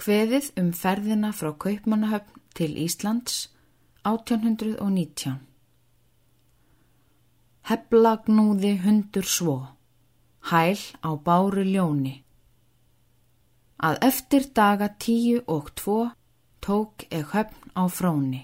Hveðið um ferðina frá Kaupmannahöfn til Íslands 1819 Heblagnúði hundur svo, hæl á báru ljóni. Að eftir daga tíu og tvo tók ég höfn á fróni.